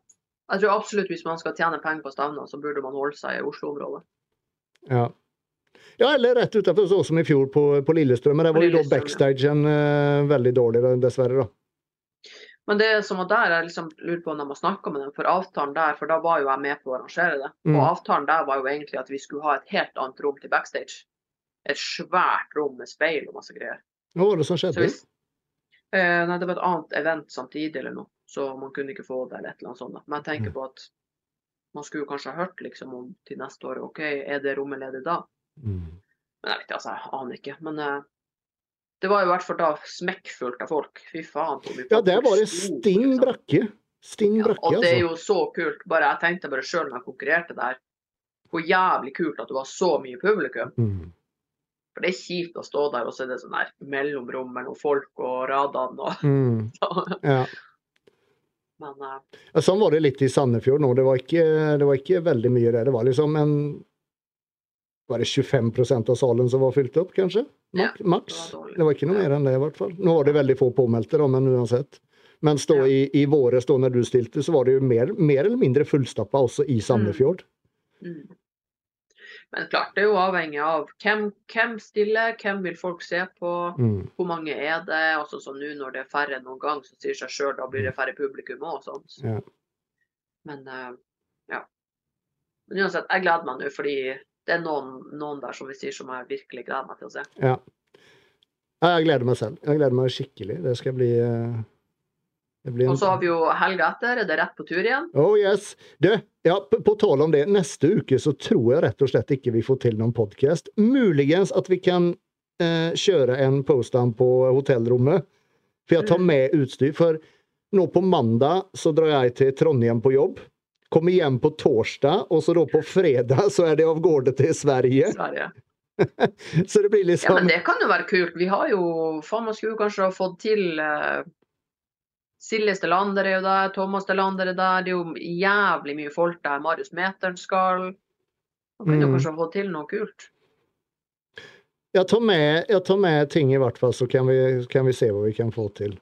Jeg tror absolutt hvis man skal tjene penger på Stavna, så burde man holde seg i Oslo-området. Ja. Ja, eller rett utenfor, sånn som i fjor på, på Lillestrøm. Men der var jo da backstagen uh, veldig dårlig, dessverre. da. Men det som var der, jeg liksom lurer på om de har snakka med dem, for avtalen der, for da var jo jeg med på å arrangere det. Mm. Og avtalen der var jo egentlig at vi skulle ha et helt annet rom til backstage. Et svært rom med speil og masse greier. Hva var det som skjedde? hvis, eh, nei, det var et annet event samtidig eller noe, så man kunne ikke få det eller et eller annet sånt. da. Men jeg tenker Mm. på at man skulle kanskje ha hørt liksom om til neste år, OK, er det rommet ledig da? Mm. Men jeg vet ikke, altså, jeg aner ikke. Men uh, det var i hvert fall da smekkfullt av folk. Fy faen. Ja, det er var det brakke. stinn liksom. brakke. altså. Ja, og det er altså. jo så kult. Bare Jeg tenkte bare sjøl når jeg konkurrerte der. hvor jævlig kult at det var så mye publikum. Mm. For det er kjipt å stå der, og så er det sånn der mellomrom mellom folk og radene og Mm. Ja. Men uh, Ja, Sånn var det litt i Sandefjord nå. Det var ikke, det var ikke veldig mye der. Det var liksom en Var det 25% av salen som var fylt opp, kanskje? Mak, maks. det var. Det var ikke noe Ja. mer enn det, i hvert fall. Nå var det veldig få påmeldte, da, men uansett. Mens da Ja. i, i våres, da når du stilte, så var det jo mer, mer eller mindre fullstappa også i Sandefjord. mm. Men klart, det er jo avhengig av hvem, hvem stiller, hvem vil folk se på, Mm. hvor mange er det. Og sånn som nå når det er færre enn noen gang, så sier seg sjøl da blir det færre publikum òg. Sånn. Ja. Men uh, ja. Men uansett, jeg gleder meg nå fordi det er noen, noen der som vi sier som jeg virkelig gleder meg til å se. Ja. Jeg gleder meg selv. Jeg gleder meg skikkelig. Det skal bli eh, det blir en... Og så har vi jo helga etter, er det rett på tur igjen? Oh yes. Du, ja, på, på tal om det. Neste uke så tror jeg rett og slett ikke vi får til noen podkast. Muligens at vi kan eh, kjøre en påstand på hotellrommet. For jeg tar Mm. med utstyr. For nå på mandag så drar jeg til Trondheim på jobb. Kommer hjem på torsdag, og så da på fredag så er det av gårde til Sverige. Sverige. Så det blir liksom Ja, men det kan jo være kult. Vi har jo Faen, man skulle kanskje ha fått til uh, Silje Stelander er jo der, Thomas Stelander er der. Det er jo jævlig mye folk der. Marius Meteren skal. Man kunne jo Mm. kanskje ha fått til noe kult. jeg tar, med, jeg tar med ting i hvert fall, så kan vi, kan vi se hva vi kan få til.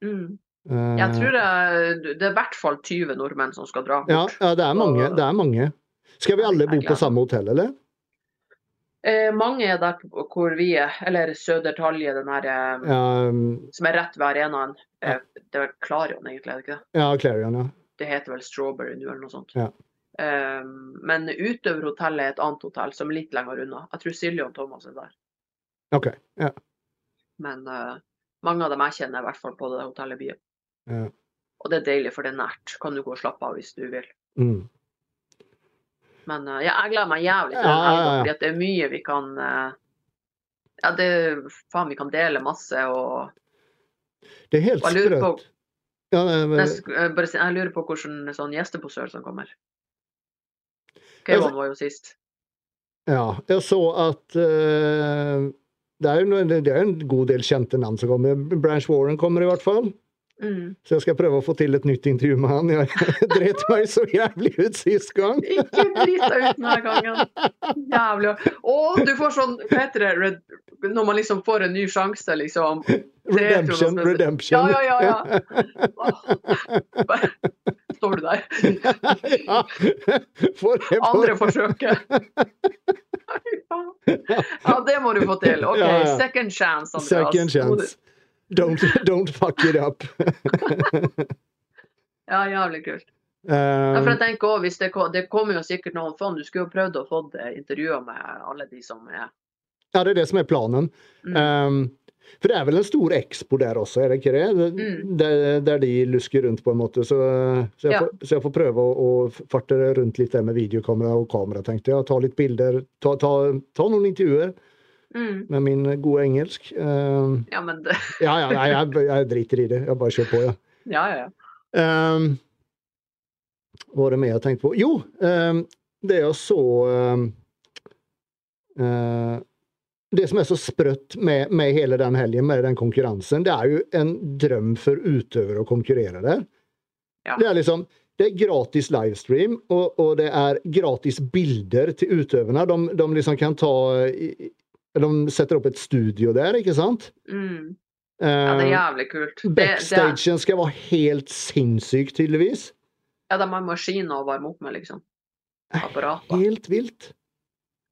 Mm. Eh, Jeg tror det er, det er i hvert fall 20 nordmenn som skal dra ja, bort. ja, det er mange. Det er mange. Skal vi alle bo på samme hotell, eller? Eh, mange er der hvor vi er, eller Södertalje, den her eh, um, som er rett ved arenaen. Eh, det er Clarion Klarion, egentlig, er det ikke det? ja Clarion, ja. Det heter vel Strawberry nå, eller noe sånt. Ja. Eh, men utøverhotellet er et annet hotell som er litt lenger unna. Jeg tror Silje og Thomas er der. OK. Ja. Men eh, mange av dem jeg kjenner, er i hvert fall på det hotellet byen. Ja. Og det er deilig, for det er nært. Kan du gå og slappe av hvis du vil. Mm. Men uh, ja, jeg gleder meg jævlig til den helga, fordi det er mye vi kan uh, Ja, det Faen, vi kan dele masse og Det er helt sprøtt. Ja, men- jeg, eh, jeg lurer på hvordan sånn gjesteposør som kommer. Altså- Keivan var jo sist. ja, jeg så at uh, det, er noe- det er en god del kjente navn som kommer. Branch Warren kommer i hvert fall. Mm. Så jeg skal prøve å få til et nytt intervju med han. Jeg dreit meg så jævlig ut sist gang. Ikke drit deg ut denne gangen. Jævlig. Å, du får sånn Hva heter det? Red, når man liksom får en ny sjanse, liksom. Redemption, redemption. Ja, ja, ja. ja. Står du der? ja. For, for, Andre forsøket. Ja, det må du få til. OK, second chance, Andreas. Second chance. Don't, don't fuck it up. Ja, jævlig kult. Ja, for jeg Um, tenker også, det, det kommer jo sikkert noen fond. du skulle jo prøvd å få intervjuer med alle de som er ja, det er det som er planen. mm. Um, for det er vel en stor expo der også, er det ikke det? Mm. Der, der de lusker rundt på en måte. Så, så, jeg, Ja. får, så jeg får prøve å, å farte rundt litt der med videokamera og kamera, tenkte jeg. Ta litt bilder. Ta, ta, ta noen intervjuer Mm. med min gode engelsk. Uh, Ja, men det ja, ja, jeg, jeg, jeg driter i det. Jeg bare kjører på, ja. Ja, ja, ja. Um, var det mer jeg tenkte på? Jo, um, det jeg så um, uh, Det som er så sprøtt med, med hele den helgen, med den konkurransen, det er jo en drøm for utøvere å konkurrere der. Ja. Det er liksom det er gratis livestream, og, og det er gratis bilder til utøverne. De, de liksom kan ta De setter opp et studio der, ikke sant? Mm. ja, det er Uh, jævlig kult. Det, det, Backstagen skal være helt sinnssyk, tydeligvis. ja, de har maskiner å varme opp med, liksom. Apparater. Helt vilt.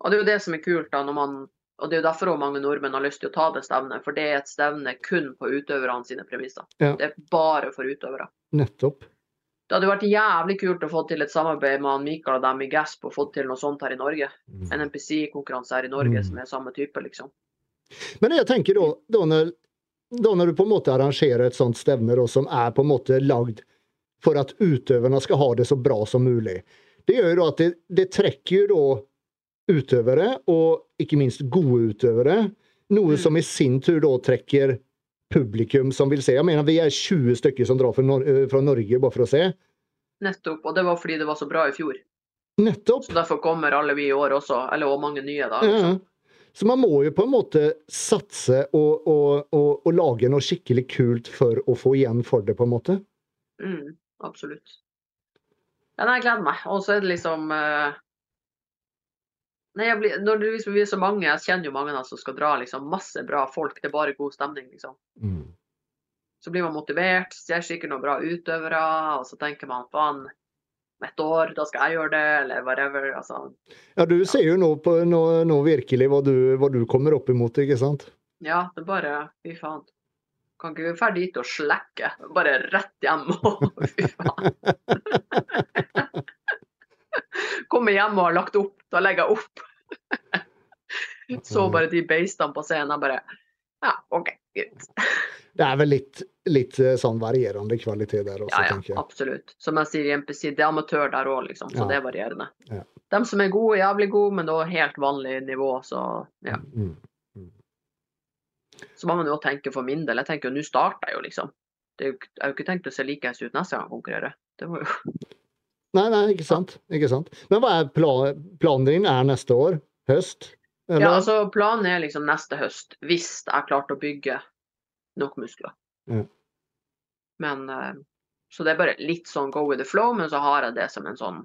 Og det er jo det som er kult, da, når man og det er jo derfor også mange nordmenn har lyst til å ta det stevnet, for det er et stevne kun på utøverne sine premisser. Ja. Det er bare for utøvere. Nettopp. Det hadde vært jævlig kult å få til et samarbeid med Mikael og dem i Gasp og fått til noe sånt her i Norge. En NPC-konkurranse her i Norge Mm. som er samme type, liksom. Men jeg tenker da, da, når, da når du på en måte arrangerer et sånt stevne da, som er på en måte lagd for at utøverne skal ha det så bra som mulig, det gjør jo da at det, det trekker jo da utøvere, og ikke minst gode utøvere, noe Mm. som i sin tur da trekker publikum som vil se. Jeg mener, vi er 20 stykker som drar fra, Nor eh, fra Norge bare for å se. Nettopp. Og det var fordi det var så bra i fjor. Nettopp. Så derfor kommer alle vi i år også, eller og mange nye, da. Liksom. Ja. Så man må jo på en måte satse og, og, og, og, lage noe skikkelig kult for å få igjen for det, på en måte. Mm, absolutt. Ja, nei, jeg gleder meg. Og så er det liksom uh... Nei, blir, når det liksom blir så mange, jeg kjenner jo mange som skal dra, liksom. Masse bra folk. Det er bare god stemning, liksom. Mm. Så blir man motivert, ser sikkert noen bra utøvere, og så tenker man faen et år, da skal jeg gjøre det, eller whatever. Altså, ja, du ser jo nå, på, nå, nå virkelig hva du, hva du, kommer opp imot, ikke sant? Ja, det er bare Fy faen. Kan ikke være dra dit og slekke? Bare rett hjem og fy faen. Komme hjem og har lagt opp. Da legger jeg opp. Så bare de beistene på scenen. Jeg bare Ja, OK, greit. Det er vel litt litt eh, sånn varierende kvalitet der også, ja, ja, tenker jeg. Absolutt. Som jeg sier i MPC, det er amatør der òg, liksom. Så ja. det er varierende. Ja. De som er gode, jævlig gode, men da helt vanlig nivå, så ja. Mm, mm. mm. Så må man jo tenke for min del. Jeg tenker jo nå starter jeg jo, liksom. Det jo, jeg har jo ikke tenkt å se likeens ut neste gang jeg konkurrerer. Det må jo Nei, nei, ikke sant. Ikke sant. Men hva er plan, planen din? Er neste år? Høst? Eller? Ja, altså planen er liksom neste høst, hvis jeg klarte klart å bygge nok muskler. Ja. Men eh, Så det er bare litt sånn go with the flow, men så har jeg det som en sånn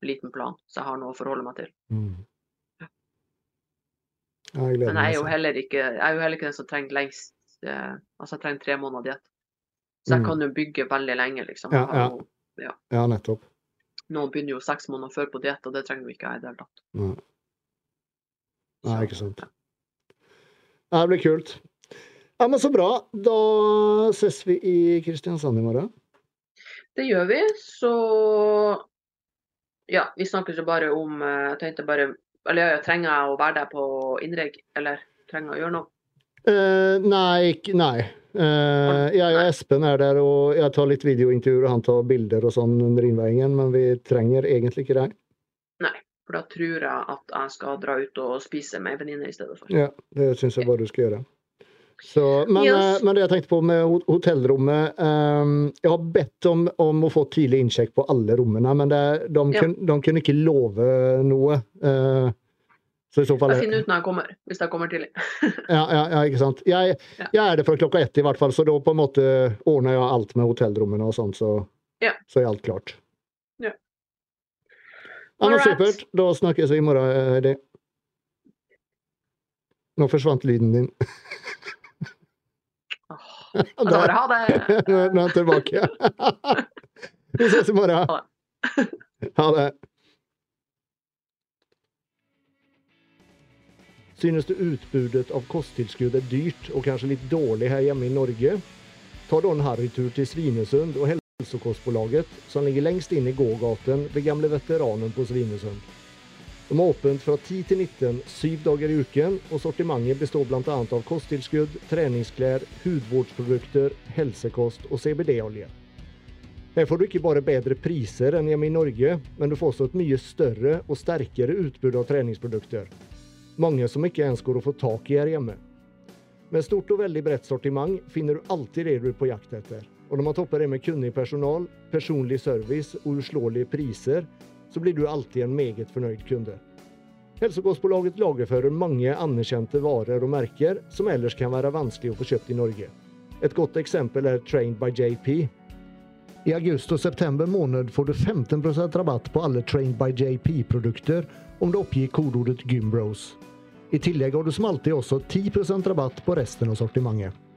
liten plan, så jeg har noe å forholde meg til. Mm. Jeg men jeg er jo heller ikke jeg er jo heller ikke den som trenger lengst eh, Altså jeg trenger tre måneder diett. Så jeg mm. kan jo bygge veldig lenge, liksom. Ja, ja. Jo, ja. ja nettopp. Noen begynner jo seks måneder før på diett, og det trenger jo ikke jeg i det hele tatt. Nei. Nei, ikke sant. Det blir kult. Ja, men Så bra. Da ses vi i Kristiansand i morgen. Det gjør vi. Så ja, vi snakker så bare om eh, Jeg tenkte bare Eller ja, trenger jeg å være der på innreg, eller trenger jeg å gjøre noe? Uh, nei, nei. Uh, jeg og Espen er der, og jeg tar litt videointervjuer, og han tar bilder og sånn under innveiingen, men vi trenger egentlig ikke det. Nei, for da tror jeg at jeg skal dra ut og spise med ei venninne i stedet for. Ja, det syns jeg bare du skal gjøre. Så, men, yes. Eh, men, det jeg tenkte på med hotellrommet um, Jeg har bedt om, om, å få tidlig innsjekk på alle rommene, men det, de, ja. kun, de, kunne ikke love noe. Uh, så i så fall Jeg finner ut når jeg kommer, hvis jeg kommer tidlig. ja, ja, ja, ikke sant. Jeg, jeg, er det fra klokka ett i hvert fall, så da på en måte ordner jeg alt med hotellrommene og sånn, så, så er alt klart. Ja. Ja, men Supert. Da snakkes vi i morgen, Heidi. Nå forsvant lyden din. Da ha det. Nå er han tilbake. Vi ses i morgen. Ha det. Synes du utbudet av kosttilskudd er dyrt og kanskje litt dårlig her hjemme i Norge? Ta da en harrytur til Svinesund og Hälsokostbolaget, som ligger lengst inn i gågaten ved gamle veteranen på Svinesund. De har åpent fra 10 til 19 syv dager i uken, og sortimentet består bl.a. av kosttilskudd, treningsklær, hudvårdsprodukter, helsekost og CBD-olje. Her får du ikke bare bedre priser enn hjemme i Norge, men du får også et mye større og sterkere utbud av treningsprodukter. Mange som ikke ens går å få tak i her hjemme. Med stort og veldig bredt sortiment finner du alltid det du er på jakt etter. Og når man topper det med kunnig personal, personlig service og uslåelige priser, så blir du alltid en meget fornøyd kunde. Hälsokostbolaget lagerfører mange anerkjente varer og merker som ellers kan være vanskelig å få kjøpt i Norge. Et godt eksempel er Trained by JP. I august og september måned får du 15% rabatt på alle Trained by JP-produkter om du oppgir kodeordet GYMBROS. I tillegg har du som alltid også 10% rabatt på resten av sortimentet.